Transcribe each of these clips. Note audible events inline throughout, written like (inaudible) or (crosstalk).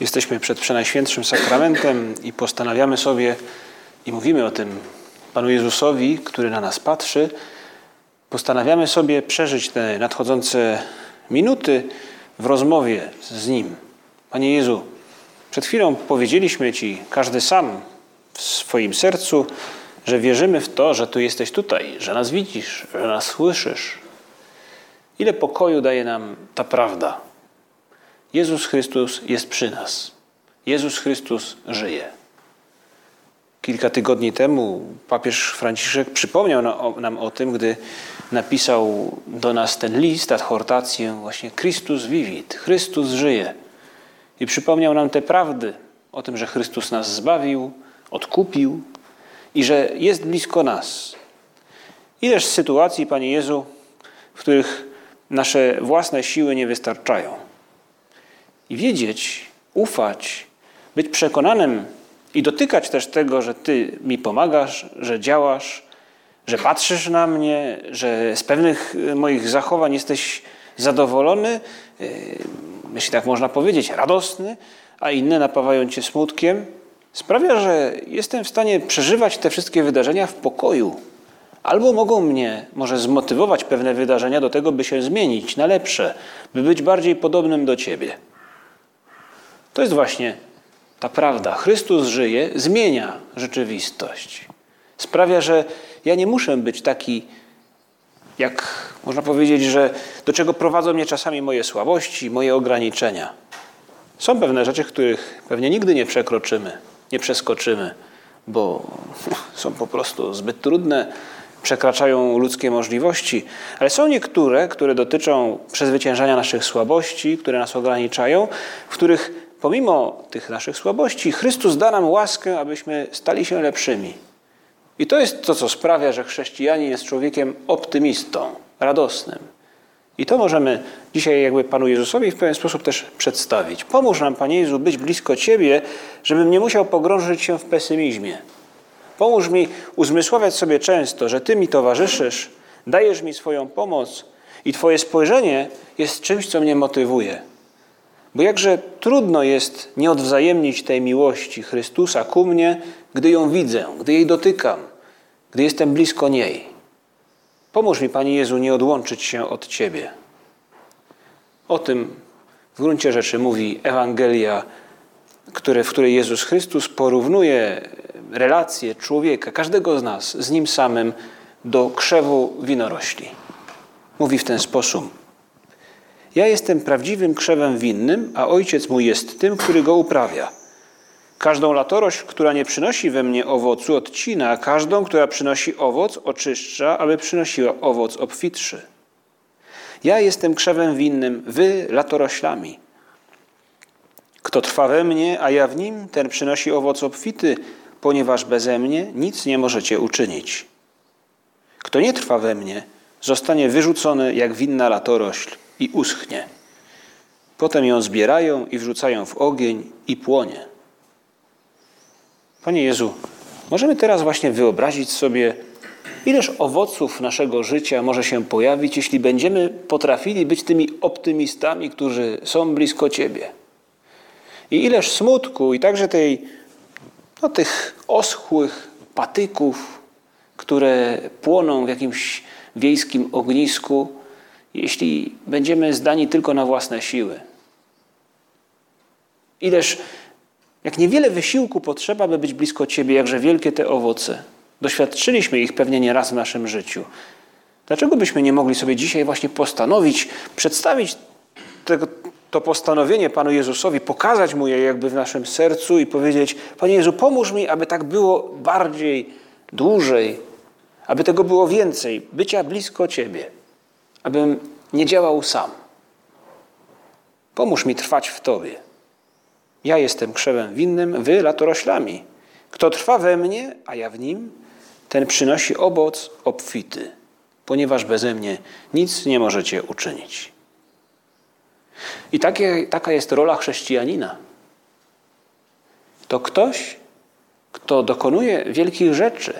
Jesteśmy przed Przenajświętszym Sakramentem i postanawiamy sobie i mówimy o tym Panu Jezusowi, który na nas patrzy. Postanawiamy sobie przeżyć te nadchodzące minuty w rozmowie z Nim. Panie Jezu, przed chwilą powiedzieliśmy Ci, każdy sam w swoim sercu, że wierzymy w to, że Tu jesteś tutaj, że nas widzisz, że nas słyszysz. Ile pokoju daje nam ta prawda, Jezus Chrystus jest przy nas. Jezus Chrystus żyje. Kilka tygodni temu papież Franciszek przypomniał nam o tym, gdy napisał do nas ten list, adhortację właśnie Christus vivit, Chrystus żyje. I przypomniał nam te prawdy o tym, że Chrystus nas zbawił, odkupił i że jest blisko nas. Ileż sytuacji, Panie Jezu, w których nasze własne siły nie wystarczają i wiedzieć, ufać, być przekonanym i dotykać też tego, że Ty mi pomagasz, że działasz, że patrzysz na mnie, że z pewnych y, moich zachowań jesteś zadowolony, y, jeśli tak można powiedzieć, radosny, a inne napawają Cię smutkiem, sprawia, że jestem w stanie przeżywać te wszystkie wydarzenia w pokoju. Albo mogą mnie może zmotywować pewne wydarzenia do tego, by się zmienić na lepsze, by być bardziej podobnym do Ciebie. To jest właśnie ta prawda. Chrystus żyje, zmienia rzeczywistość. Sprawia, że ja nie muszę być taki, jak można powiedzieć, że do czego prowadzą mnie czasami moje słabości, moje ograniczenia. Są pewne rzeczy, których pewnie nigdy nie przekroczymy, nie przeskoczymy, bo (laughs) są po prostu zbyt trudne, przekraczają ludzkie możliwości, ale są niektóre, które dotyczą przezwyciężania naszych słabości, które nas ograniczają, w których pomimo tych naszych słabości, Chrystus da nam łaskę, abyśmy stali się lepszymi. I to jest to, co sprawia, że chrześcijanin jest człowiekiem optymistą, radosnym. I to możemy dzisiaj jakby Panu Jezusowi w pewien sposób też przedstawić. Pomóż nam, Panie Jezu, być blisko Ciebie, żebym nie musiał pogrążyć się w pesymizmie. Pomóż mi uzmysławiać sobie często, że Ty mi towarzyszysz, dajesz mi swoją pomoc i Twoje spojrzenie jest czymś, co mnie motywuje. Bo jakże trudno jest nie odwzajemnić tej miłości Chrystusa ku mnie, gdy ją widzę, gdy jej dotykam, gdy jestem blisko niej. Pomóż mi, Panie Jezu, nie odłączyć się od Ciebie. O tym w gruncie rzeczy mówi Ewangelia, które, w której Jezus Chrystus porównuje relacje człowieka, każdego z nas, z Nim samym, do krzewu winorośli. Mówi w ten sposób. Ja jestem prawdziwym krzewem winnym, a ojciec mój jest tym, który go uprawia. Każdą latorość, która nie przynosi we mnie owocu, odcina, a każdą, która przynosi owoc, oczyszcza, aby przynosiła owoc obfitszy. Ja jestem krzewem winnym, wy latoroślami. Kto trwa we mnie, a ja w nim, ten przynosi owoc obfity, ponieważ beze mnie nic nie możecie uczynić. Kto nie trwa we mnie, zostanie wyrzucony jak winna latorośl i uschnie. Potem ją zbierają i wrzucają w ogień i płonie. Panie Jezu, możemy teraz właśnie wyobrazić sobie, ileż owoców naszego życia może się pojawić, jeśli będziemy potrafili być tymi optymistami, którzy są blisko Ciebie. I ileż smutku i także tej, no, tych oschłych patyków, które płoną w jakimś wiejskim ognisku, jeśli będziemy zdani tylko na własne siły. Ileż, jak niewiele wysiłku potrzeba, by być blisko Ciebie, jakże wielkie te owoce. Doświadczyliśmy ich pewnie nieraz w naszym życiu. Dlaczego byśmy nie mogli sobie dzisiaj właśnie postanowić, przedstawić tego, to postanowienie Panu Jezusowi, pokazać Mu je jakby w naszym sercu i powiedzieć: Panie Jezu, pomóż mi, aby tak było bardziej, dłużej, aby tego było więcej, bycia blisko Ciebie abym nie działał sam. Pomóż mi trwać w Tobie. Ja jestem krzewem winnym, wy latoroślami. Kto trwa we mnie, a ja w nim, ten przynosi owoc obfity, ponieważ beze mnie nic nie możecie uczynić. I takie, taka jest rola chrześcijanina. To ktoś, kto dokonuje wielkich rzeczy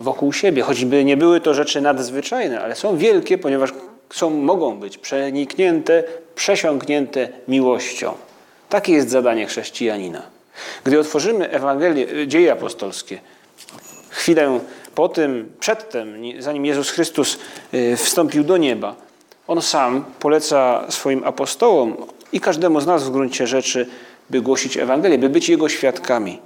wokół siebie, choćby nie były to rzeczy nadzwyczajne, ale są wielkie, ponieważ są, mogą być przeniknięte, przesiąknięte miłością. Takie jest zadanie chrześcijanina. Gdy otworzymy Ewangelię, dzieje apostolskie, chwilę po tym, przedtem, zanim Jezus Chrystus y, wstąpił do nieba, On sam poleca swoim apostołom i każdemu z nas w gruncie rzeczy, by głosić Ewangelię, by być Jego świadkami.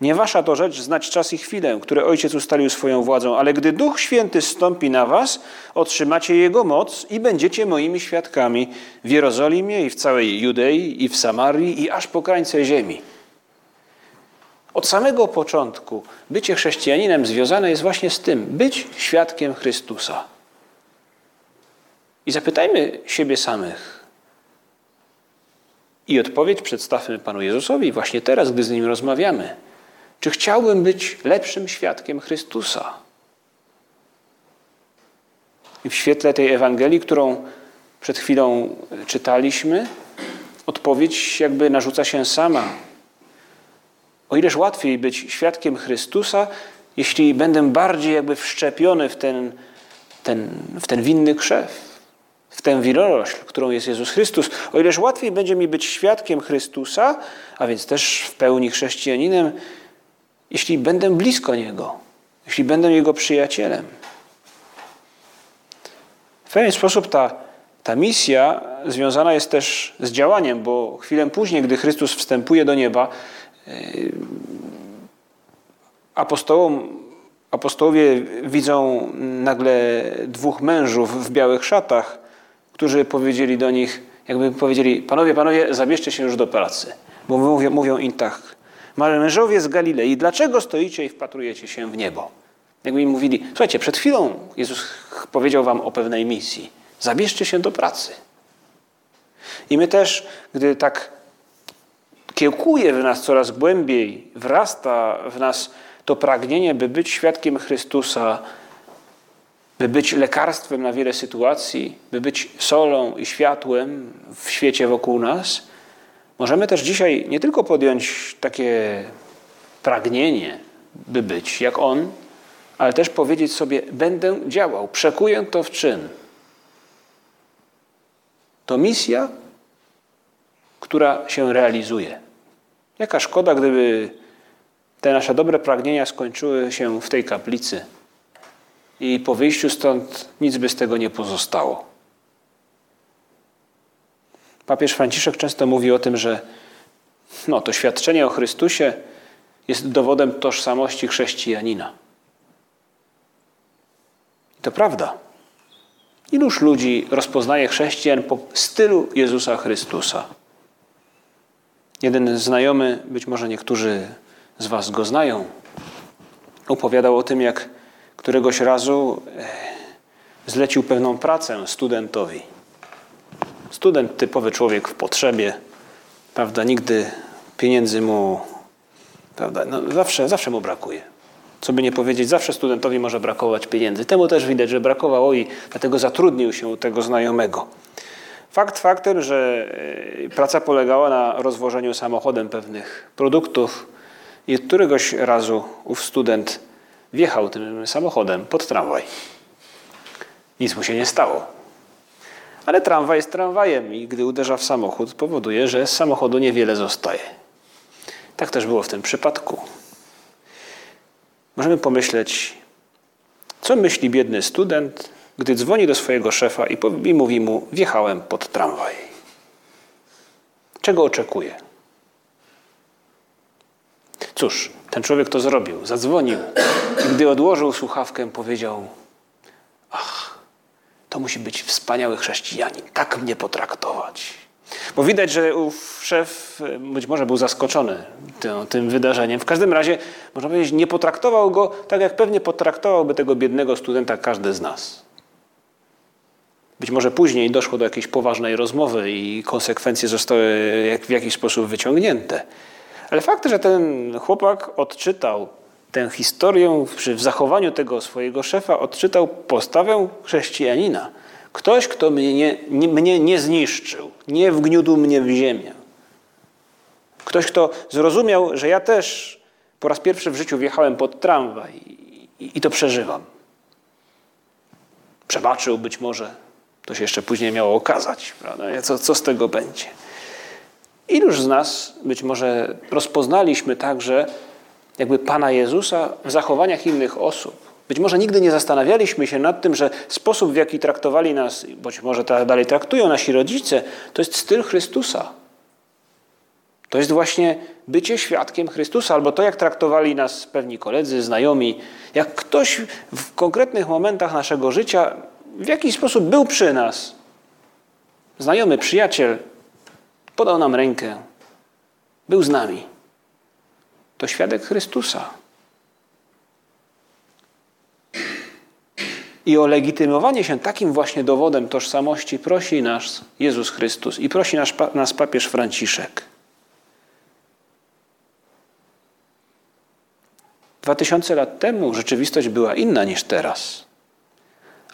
Nie wasza to rzecz znać czas i chwilę, które Ojciec ustalił swoją władzą, ale gdy Duch Święty stąpi na was, otrzymacie Jego moc i będziecie moimi świadkami w Jerozolimie i w całej Judei i w Samarii i aż po krańce ziemi. Od samego początku bycie chrześcijaninem związane jest właśnie z tym, być świadkiem Chrystusa. I zapytajmy siebie samych. I odpowiedź przedstawmy Panu Jezusowi właśnie teraz, gdy z Nim rozmawiamy. Czy chciałbym być lepszym świadkiem Chrystusa? I w świetle tej Ewangelii, którą przed chwilą czytaliśmy, odpowiedź jakby narzuca się sama. O ileż łatwiej być świadkiem Chrystusa, jeśli będę bardziej jakby wszczepiony w ten, ten, w ten winny krzew, w tę winorośl, którą jest Jezus Chrystus. O ileż łatwiej będzie mi być świadkiem Chrystusa, a więc też w pełni chrześcijaninem, jeśli będę blisko Niego, jeśli będę Jego przyjacielem. W pewien sposób ta, ta misja związana jest też z działaniem, bo chwilę później, gdy Chrystus wstępuje do nieba, yy, apostołom, apostołowie widzą nagle dwóch mężów w białych szatach, którzy powiedzieli do nich, jakby powiedzieli, panowie, panowie, zabierzcie się już do pracy. Bo mówią, mówią im tak, mężowie z Galilei, dlaczego stoicie i wpatrujecie się w niebo? Jakby im mówili, słuchajcie, przed chwilą Jezus powiedział wam o pewnej misji. Zabierzcie się do pracy. I my też, gdy tak kiełkuje w nas coraz głębiej, wrasta w nas to pragnienie, by być świadkiem Chrystusa, by być lekarstwem na wiele sytuacji, by być solą i światłem w świecie wokół nas, Możemy też dzisiaj nie tylko podjąć takie pragnienie, by być jak On, ale też powiedzieć sobie: Będę działał, przekuję to w czyn. To misja, która się realizuje. Jaka szkoda, gdyby te nasze dobre pragnienia skończyły się w tej kaplicy i po wyjściu stąd nic by z tego nie pozostało. Papież Franciszek często mówi o tym, że no, to świadczenie o Chrystusie jest dowodem tożsamości chrześcijanina. I to prawda. Iluż ludzi rozpoznaje chrześcijan po stylu Jezusa Chrystusa? Jeden znajomy, być może niektórzy z Was go znają, opowiadał o tym, jak któregoś razu e, zlecił pewną pracę studentowi. Student, typowy człowiek w potrzebie, prawda, nigdy pieniędzy mu, prawda, no zawsze, zawsze mu brakuje. Co by nie powiedzieć, zawsze studentowi może brakować pieniędzy. Temu też widać, że brakowało i dlatego zatrudnił się u tego znajomego. Fakt faktem, że e, praca polegała na rozwożeniu samochodem pewnych produktów i któregoś razu ów student wjechał tym samochodem pod tramwaj. Nic mu się nie stało. Ale tramwaj jest tramwajem i gdy uderza w samochód, powoduje, że z samochodu niewiele zostaje. Tak też było w tym przypadku. Możemy pomyśleć, co myśli biedny student, gdy dzwoni do swojego szefa i mówi mu: Wjechałem pod tramwaj. Czego oczekuje? Cóż, ten człowiek to zrobił, zadzwonił i gdy odłożył słuchawkę, powiedział: to musi być wspaniały chrześcijanin. Tak mnie potraktować. Bo widać, że ów szef e, być może był zaskoczony tym, tym, wydarzeniem. W każdym razie, można powiedzieć, nie potraktował go tak, jak pewnie potraktowałby tego biednego studenta każdy z nas. Być może później doszło do jakiejś poważnej rozmowy i konsekwencje zostały w jakiś sposób wyciągnięte. Ale fakt, że ten chłopak odczytał tę historię w zachowaniu tego swojego szefa, odczytał postawę chrześcijanina. Ktoś, kto mnie nie, nie, mnie nie zniszczył, nie wgniódł mnie w ziemię. Ktoś, kto zrozumiał, że ja też po raz pierwszy w życiu wjechałem pod tramwaj i, i, i to przeżywam. Przebaczył być może, to się jeszcze później miało okazać, prawda? Co, co z tego będzie? Iluż z nas być może rozpoznaliśmy także jakby Pana Jezusa w zachowaniach innych osób. Być może nigdy nie zastanawialiśmy się nad tym, że sposób, w jaki traktowali nas, być może dalej traktują nasi rodzice, to jest styl Chrystusa. To jest właśnie bycie świadkiem Chrystusa, albo to, jak traktowali nas pewni koledzy, znajomi, jak ktoś w konkretnych momentach naszego życia w jakiś sposób był przy nas. Znajomy, przyjaciel, podał nam rękę, był z nami. To świadek Chrystusa. I o legitymowanie się takim właśnie dowodem tożsamości prosi nas Jezus Chrystus i prosi nas, nas papież Franciszek. Dwa tysiące lat temu rzeczywistość była inna niż teraz.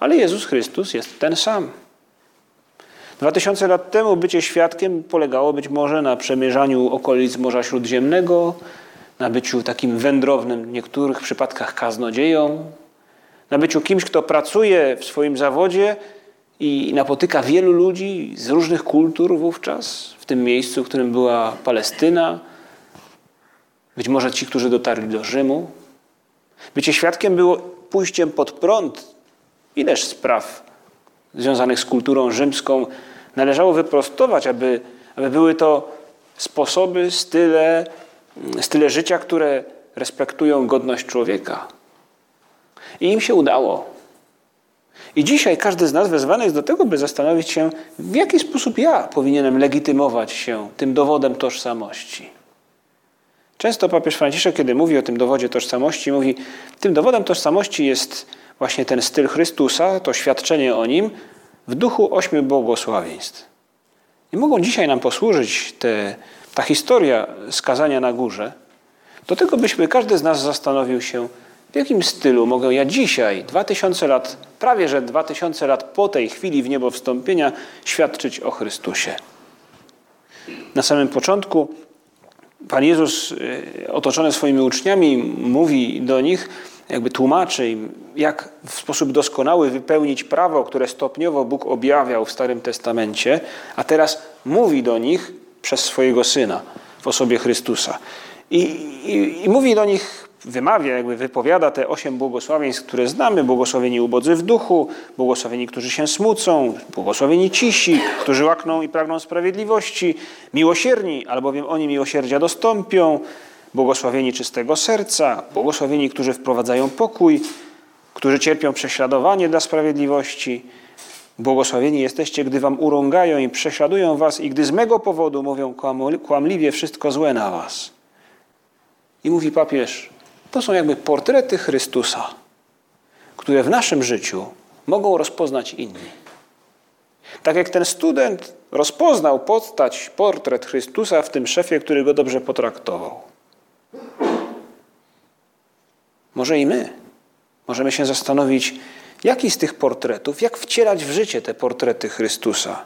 Ale Jezus Chrystus jest ten sam. Dwa tysiące lat temu bycie świadkiem polegało być może na przemierzaniu okolic Morza Śródziemnego, na byciu takim wędrownym, w niektórych przypadkach kaznodzieją, na byciu kimś, kto pracuje w swoim zawodzie i napotyka wielu ludzi z różnych kultur wówczas, w tym miejscu, w którym była Palestyna, być może ci, którzy dotarli do Rzymu. Bycie świadkiem było pójściem pod prąd. Ileż spraw związanych z kulturą rzymską należało wyprostować, aby, aby były to sposoby, style, style życia, które respektują godność człowieka. I im się udało. I dzisiaj każdy z nas wezwany jest do tego, by zastanowić się, w jaki sposób ja powinienem legitymować się tym dowodem tożsamości. Często papież Franciszek, kiedy mówi o tym dowodzie tożsamości, mówi, tym dowodem tożsamości jest właśnie ten styl Chrystusa, to świadczenie o nim w duchu ośmiu błogosławieństw. I mogą dzisiaj nam posłużyć te, ta historia skazania na górze, do tego byśmy każdy z nas zastanowił się, w jakim stylu mogę ja dzisiaj, dwa tysiące lat, prawie że dwa tysiące lat po tej chwili w niebo wstąpienia, świadczyć o Chrystusie. Na samym początku Pan Jezus, y, otoczony swoimi uczniami, mówi do nich, jakby tłumaczy im, jak w sposób doskonały wypełnić prawo, które stopniowo Bóg objawiał w Starym Testamencie, a teraz mówi do nich przez swojego Syna w osobie Chrystusa. I, i, i mówi do nich, wymawia, jakby wypowiada te osiem błogosławieństw, które znamy. Błogosławieni ubodzy w duchu, błogosławieni, którzy się smucą, błogosławieni cisi, którzy łakną i pragną sprawiedliwości, miłosierni, albowiem oni miłosierdzia dostąpią, błogosławieni czystego serca, błogosławieni, którzy wprowadzają pokój, którzy cierpią prześladowanie dla sprawiedliwości. Błogosławieni jesteście, gdy wam urągają i prześladują was i gdy z mego powodu mówią kłamliwie wszystko złe na was. I mówi papież, to są jakby portrety Chrystusa, które w naszym życiu mogą rozpoznać inni. Tak jak ten student rozpoznał postać, portret Chrystusa w tym szefie, który go dobrze potraktował. Może i my możemy się zastanowić, jaki z tych portretów, jak wcielać w życie te portrety Chrystusa.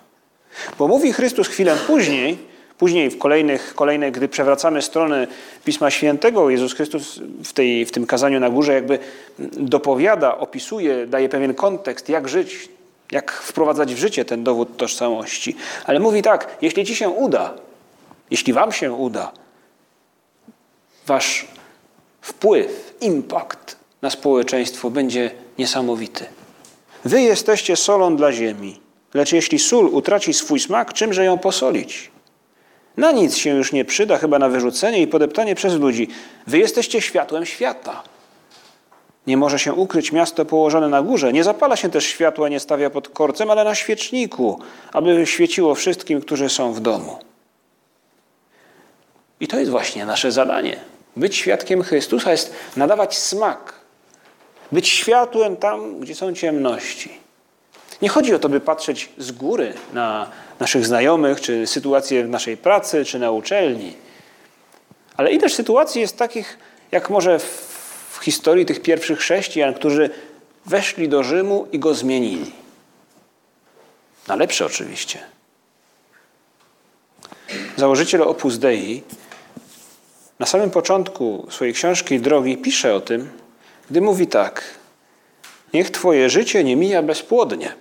Bo mówi Chrystus chwilę później, później w kolejnych, kolejnych gdy przewracamy strony Pisma Świętego, Jezus Chrystus w, tej, w tym kazaniu na górze jakby dopowiada, opisuje, daje pewien kontekst, jak żyć, jak wprowadzać w życie ten dowód tożsamości. Ale mówi tak, jeśli ci się uda, jeśli wam się uda, wasz wpływ, impact na społeczeństwo będzie niesamowity. Wy jesteście solą dla ziemi, lecz jeśli sól utraci swój smak, czymże ją posolić? Na nic się już nie przyda, chyba na wyrzucenie i podeptanie przez ludzi. Wy jesteście światłem świata. Nie może się ukryć miasto położone na górze. Nie zapala się też światła, nie stawia pod korcem, ale na świeczniku, aby świeciło wszystkim, którzy są w domu. I to jest właśnie nasze zadanie. Być świadkiem Chrystusa jest nadawać smak. Być światłem tam, gdzie są ciemności. Nie chodzi o to, by patrzeć z góry na naszych znajomych, czy sytuację w naszej pracy, czy na uczelni. Ale ileż sytuacji jest takich, jak może w historii tych pierwszych chrześcijan, którzy weszli do Rzymu i go zmienili. Na lepsze oczywiście. Założyciel Opus Dei na samym początku swojej książki Drogi pisze o tym, gdy mówi tak: Niech Twoje życie nie mija bezpłodnie.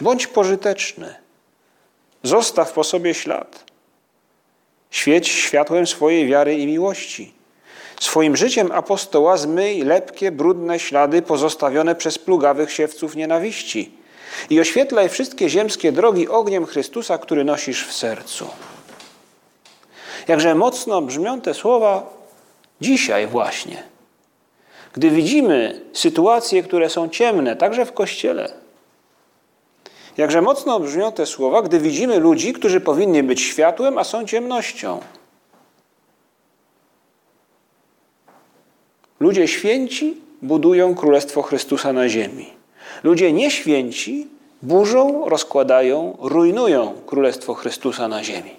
Bądź pożyteczny. Zostaw po sobie ślad. Świeć światłem swojej wiary i miłości. Swoim życiem apostoła zmyj lepkie, brudne ślady pozostawione przez plugawych siewców nienawiści i oświetlaj wszystkie ziemskie drogi ogniem Chrystusa, który nosisz w sercu. Jakże mocno brzmią te słowa dzisiaj właśnie, gdy widzimy sytuacje, które są ciemne, także w Kościele. Jakże mocno brzmią te słowa, gdy widzimy ludzi, którzy powinni być światłem, a są ciemnością. Ludzie święci budują Królestwo Chrystusa na ziemi. Ludzie nieświęci burzą, rozkładają, rujnują Królestwo Chrystusa na ziemi.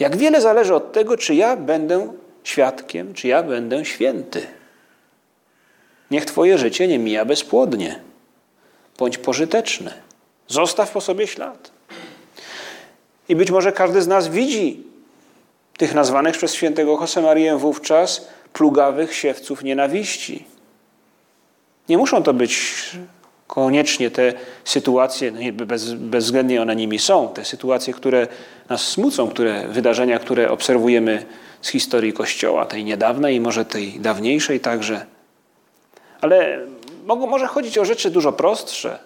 Jak wiele zależy od tego, czy ja będę świadkiem, czy ja będę święty. Niech Twoje życie nie mija bezpłodnie. Bądź pożyteczny. Zostaw po sobie ślad. I być może każdy z nas widzi tych nazwanych przez świętego Josemarię wówczas plugawych siewców nienawiści. Nie muszą to być koniecznie te sytuacje, no bez, bezwzględnie one nimi są, te sytuacje, które nas smucą, które wydarzenia, które obserwujemy z historii Kościoła, tej niedawnej i może tej dawniejszej także. Ale może chodzić o rzeczy dużo prostsze.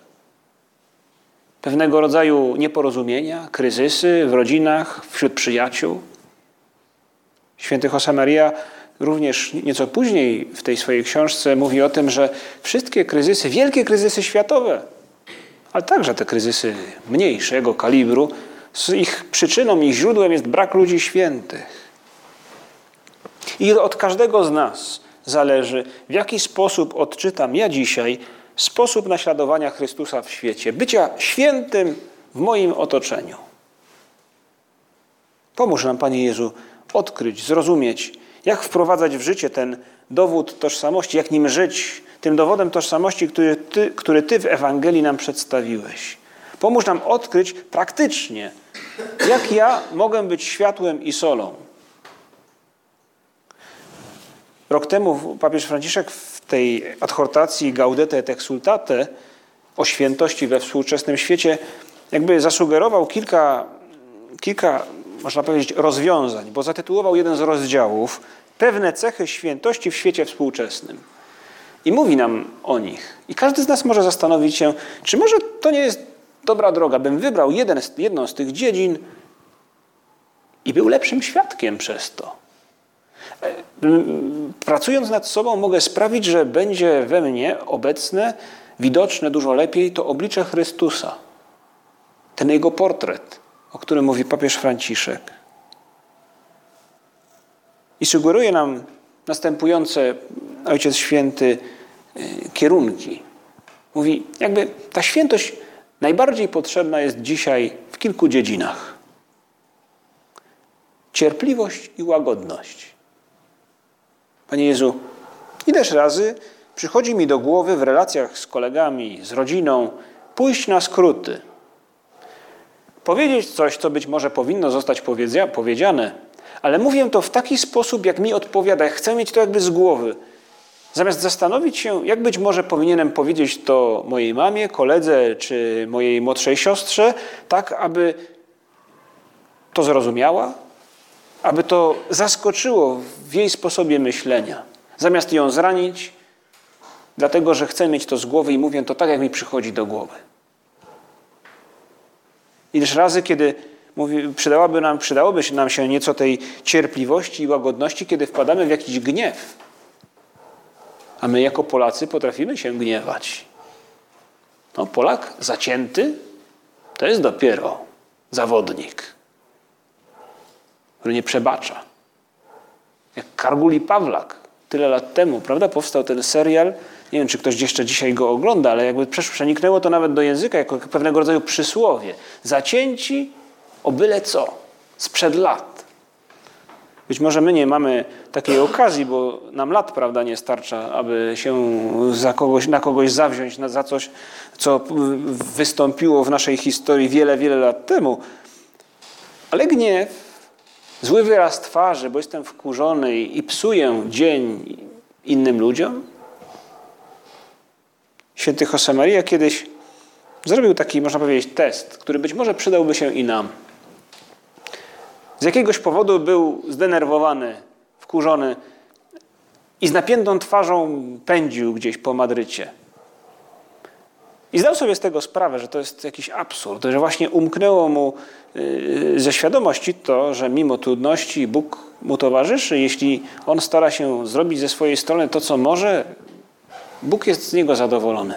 Pewnego rodzaju nieporozumienia, kryzysy w rodzinach, wśród przyjaciół. Święty Josemaria również nieco później w tej swojej książce mówi o tym, że wszystkie kryzysy, wielkie kryzysy światowe, ale także te kryzysy mniejszego kalibru, ich przyczyną i źródłem jest brak ludzi świętych. I od każdego z nas zależy, w jaki sposób odczytam ja dzisiaj sposób naśladowania Chrystusa w świecie, bycia świętym w moim otoczeniu. Pomóż nam, Panie Jezu, odkryć, zrozumieć, jak wprowadzać w życie ten dowód tożsamości, jak nim żyć, tym dowodem tożsamości, który Ty, który ty w Ewangelii nam przedstawiłeś. Pomóż nam odkryć praktycznie, jak ja mogę być światłem i solą. Rok temu papież Franciszek w tej adhortacji Gaudete et Exultate o świętości we współczesnym świecie jakby zasugerował kilka, kilka można powiedzieć, rozwiązań, bo zatytułował jeden z rozdziałów Pewne cechy świętości w świecie współczesnym. I mówi nam o nich. I każdy z nas może zastanowić się, czy może to nie jest dobra droga, bym wybrał jeden, jedną z tych dziedzin i był lepszym świadkiem przez to. Pracując nad sobą, mogę sprawić, że będzie we mnie obecne, widoczne dużo lepiej to oblicze Chrystusa, ten jego portret o którym mówi papież Franciszek. I sugeruje nam następujące Ojciec Święty y, kierunki. Mówi, jakby ta świętość najbardziej potrzebna jest dzisiaj w kilku dziedzinach. Cierpliwość i łagodność. Panie Jezu, ileż razy przychodzi mi do głowy w relacjach z kolegami, z rodziną, pójść na skróty – powiedzieć coś, co być może powinno zostać powiedziane, ale mówię to w taki sposób, jak mi odpowiada. Chcę mieć to jakby z głowy. Zamiast zastanowić się, jak być może powinienem powiedzieć to mojej mamie, koledze czy mojej młodszej siostrze, tak aby to zrozumiała, aby to zaskoczyło w jej sposobie myślenia. Zamiast ją zranić, dlatego że chcę mieć to z głowy i mówię to tak, jak mi przychodzi do głowy. Ileż razy, kiedy mówi, przydałoby, nam, przydałoby się nam się nieco tej cierpliwości i łagodności, kiedy wpadamy w jakiś gniew. A my jako Polacy potrafimy się gniewać. No, Polak zacięty to jest dopiero zawodnik, który nie przebacza. Jak Karguli Pawlak, tyle lat temu, prawda? Powstał ten serial. Nie wiem, czy ktoś jeszcze dzisiaj go ogląda, ale jakby przeniknęło to nawet do języka jako pewnego rodzaju przysłowie. Zacięci o byle co, sprzed lat. Być może my nie mamy takiej okazji, bo nam lat prawda, nie starcza, aby się za kogoś, na kogoś zawziąć, na, za coś, co wystąpiło w naszej historii wiele, wiele lat temu. Ale gniew, zły wyraz twarzy, bo jestem wkurzony i psuję dzień innym ludziom. Święty Josemaria kiedyś zrobił taki, można powiedzieć, test, który być może przydałby się i nam. Z jakiegoś powodu był zdenerwowany, wkurzony i z napiętą twarzą pędził gdzieś po Madrycie. I zdał sobie z tego sprawę, że to jest jakiś absurd, że właśnie umknęło mu yy, ze świadomości to, że mimo trudności Bóg mu towarzyszy. Jeśli on stara się zrobić ze swojej strony to, co może, Bóg jest z niego zadowolony.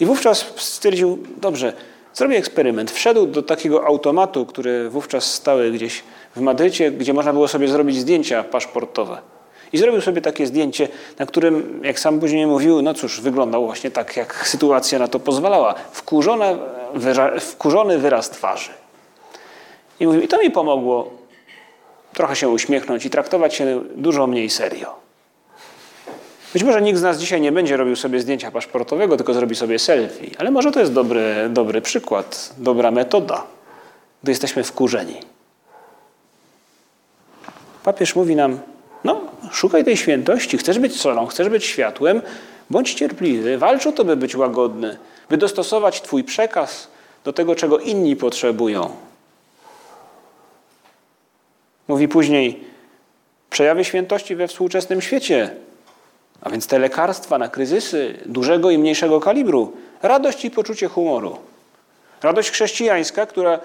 I wówczas stwierdził, dobrze, zrobię eksperyment. Wszedł do takiego automatu, który wówczas stały gdzieś w Madrycie, gdzie można było sobie zrobić zdjęcia paszportowe. I zrobił sobie takie zdjęcie, na którym, jak sam później mówił, no cóż, wyglądał właśnie tak, jak sytuacja na to pozwalała. Wkurzone, wyra, wkurzony wyraz twarzy. I mówił, i to mi pomogło trochę się uśmiechnąć i traktować się dużo mniej serio. Być może nikt z nas dzisiaj nie będzie robił sobie zdjęcia paszportowego, tylko zrobi sobie selfie, ale może to jest dobry, dobry przykład, dobra metoda, gdy jesteśmy wkurzeni. Papież mówi nam, no, szukaj tej świętości, chcesz być solą, chcesz być światłem, bądź cierpliwy, walcz o to, by być łagodny, by dostosować Twój przekaz do tego, czego inni potrzebują. Mówi później, przejawy świętości we współczesnym świecie, a więc te lekarstwa na kryzysy dużego i mniejszego kalibru, radość i poczucie humoru. Radość chrześcijańska, która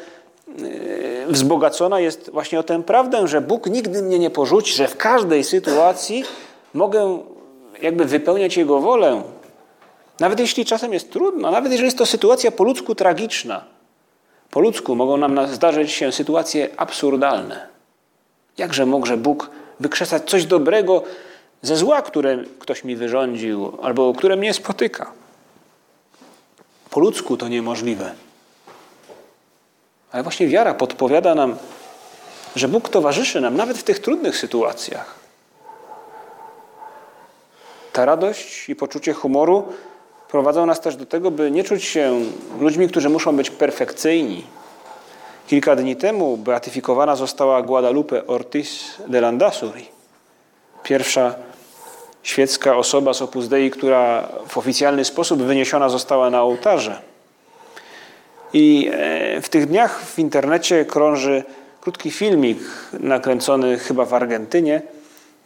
wzbogacona jest właśnie o tę prawdę, że Bóg nigdy mnie nie porzuci, że w każdej sytuacji mogę jakby wypełniać Jego wolę. Nawet jeśli czasem jest trudno, nawet jeżeli jest to sytuacja po ludzku tragiczna. Po ludzku mogą nam zdarzyć się sytuacje absurdalne. Jakże może Bóg wykrzesać coś dobrego ze zła, które ktoś mi wyrządził albo które mnie spotyka? Po ludzku to niemożliwe. Ale właśnie wiara podpowiada nam, że Bóg towarzyszy nam nawet w tych trudnych sytuacjach. Ta radość i poczucie humoru prowadzą nas też do tego, by nie czuć się ludźmi, którzy muszą być perfekcyjni. Kilka dni temu beatyfikowana została Guadalupe Ortiz de Landazuri, pierwsza świecka osoba z Opus Dei, która w oficjalny sposób wyniesiona została na ołtarze. I e, w tych dniach w internecie krąży krótki filmik nakręcony chyba w Argentynie,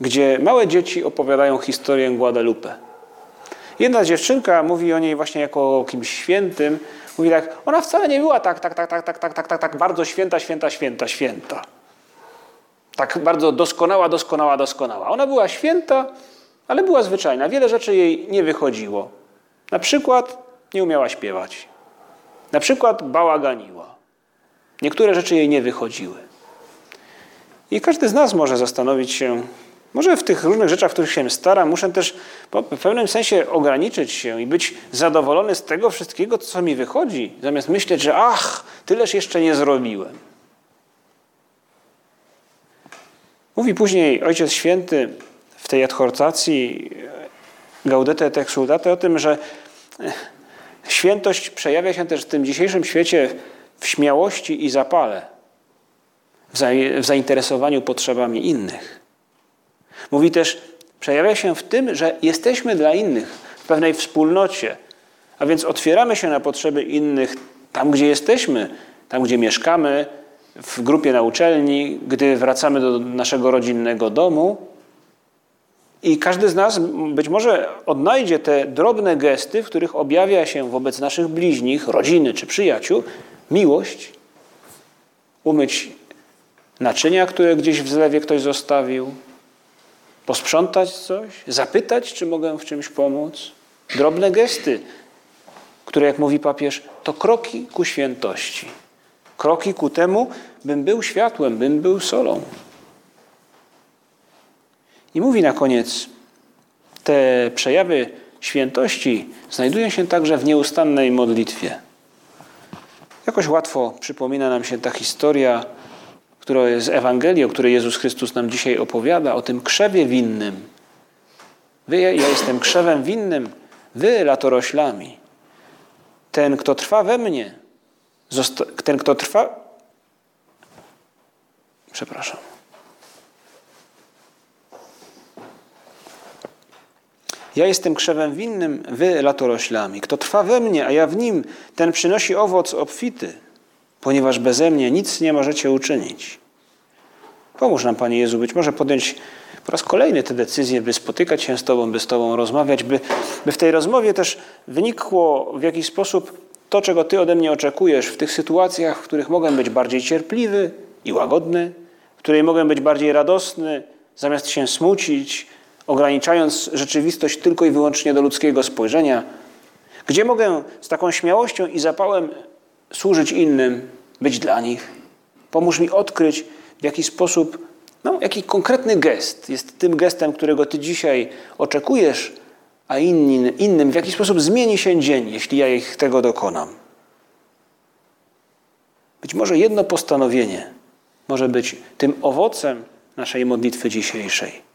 gdzie małe dzieci opowiadają historię Guadalupe. Jedna dziewczynka mówi o niej właśnie jako o kimś świętym. Mówi tak, ona wcale nie była tak, tak, tak, tak, tak, tak, tak, tak, tak bardzo święta, święta, święta, święta. Tak bardzo doskonała, doskonała, doskonała. Ona była święta, ale była zwyczajna. Wiele rzeczy jej nie wychodziło. Na przykład nie umiała śpiewać. Na przykład bałaganiła. Niektóre rzeczy jej nie wychodziły. I każdy z nas może zastanowić się, może w tych różnych rzeczach, w których się staram, muszę też w pewnym sensie ograniczyć się i być zadowolony z tego wszystkiego, co mi wychodzi, zamiast myśleć, że ach, tyleż jeszcze nie zrobiłem. Mówi później Ojciec Święty w tej adhortacji Gaudete et Exultate o tym, że Świętość przejawia się też w tym dzisiejszym świecie w śmiałości i zapale, w zainteresowaniu potrzebami innych. Mówi też, przejawia się w tym, że jesteśmy dla innych w pewnej wspólnocie, a więc otwieramy się na potrzeby innych tam, gdzie jesteśmy, tam, gdzie mieszkamy, w grupie na uczelni, gdy wracamy do naszego rodzinnego domu, i każdy z nas być może odnajdzie te drobne gesty, w których objawia się wobec naszych bliźnich, rodziny czy przyjaciół miłość, umyć naczynia, które gdzieś w zlewie ktoś zostawił, posprzątać coś, zapytać, czy mogę w czymś pomóc. Drobne gesty, które, jak mówi papież, to kroki ku świętości. Kroki ku temu, bym był światłem, bym był solą. I mówi na koniec, te przejawy świętości znajdują się także w nieustannej modlitwie. Jakoś łatwo przypomina nam się ta historia, która jest z Ewangelii, o której Jezus Chrystus nam dzisiaj opowiada, o tym krzewie winnym. Wy, ja jestem krzewem winnym, wy latoroślami. Ten, kto trwa we mnie, ten, kto trwa. Przepraszam. Ja jestem krzewem winnym, wy latoroślami. Kto trwa we mnie, a ja w nim, ten przynosi owoc obfity, ponieważ beze mnie nic nie możecie uczynić. Pomóż nam, Panie Jezu, być może podjąć po raz kolejny tę decyzję, by spotykać się z Tobą, by z Tobą rozmawiać, by, by w tej rozmowie też wynikło w jakiś sposób to, czego Ty ode mnie oczekujesz w tych sytuacjach, w których mogę być bardziej cierpliwy i łagodny, w której mogę być bardziej radosny, zamiast się smucić, ograniczając rzeczywistość tylko i wyłącznie do ludzkiego spojrzenia, gdzie mogę z taką śmiałością i zapałem służyć innym, być dla nich. Pomóż mi odkryć, w jaki sposób, no, jaki konkretny gest jest tym gestem, którego Ty dzisiaj oczekujesz, a innym, innym w jaki sposób zmieni się dzień, jeśli ja ich tego dokonam. Być może jedno postanowienie może być tym owocem naszej modlitwy dzisiejszej.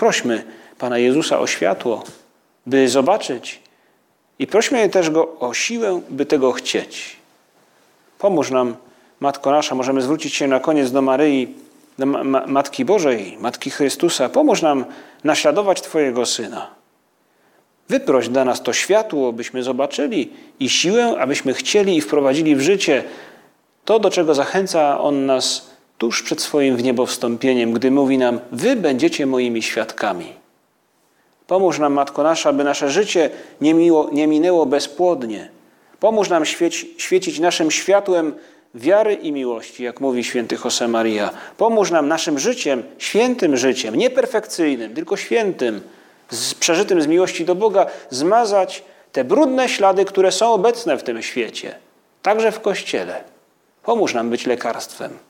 Prośmy Pana Jezusa o światło, by zobaczyć i prośmy też Go o siłę, by tego chcieć. Pomóż nam, Matko nasza, możemy zwrócić się na koniec do Maryi, do Matki Bożej, Matki Chrystusa. Pomóż nam naśladować Twojego Syna. Wyproś dla nas to światło, byśmy zobaczyli i siłę, abyśmy chcieli i wprowadzili w życie to, do czego zachęca On nas tuż przed swoim wniebowstąpieniem, gdy mówi nam: Wy będziecie moimi świadkami. Pomóż nam, Matko Nasza, by nasze życie nie, miło, nie minęło bezpłodnie. Pomóż nam świeci, świecić naszym światłem wiary i miłości, jak mówi święty Josemaria. Pomóż nam naszym życiem, świętym życiem, nie perfekcyjnym, tylko świętym, z, przeżytym z miłości do Boga, zmazać te brudne ślady, które są obecne w tym świecie, także w Kościele. Pomóż nam być lekarstwem.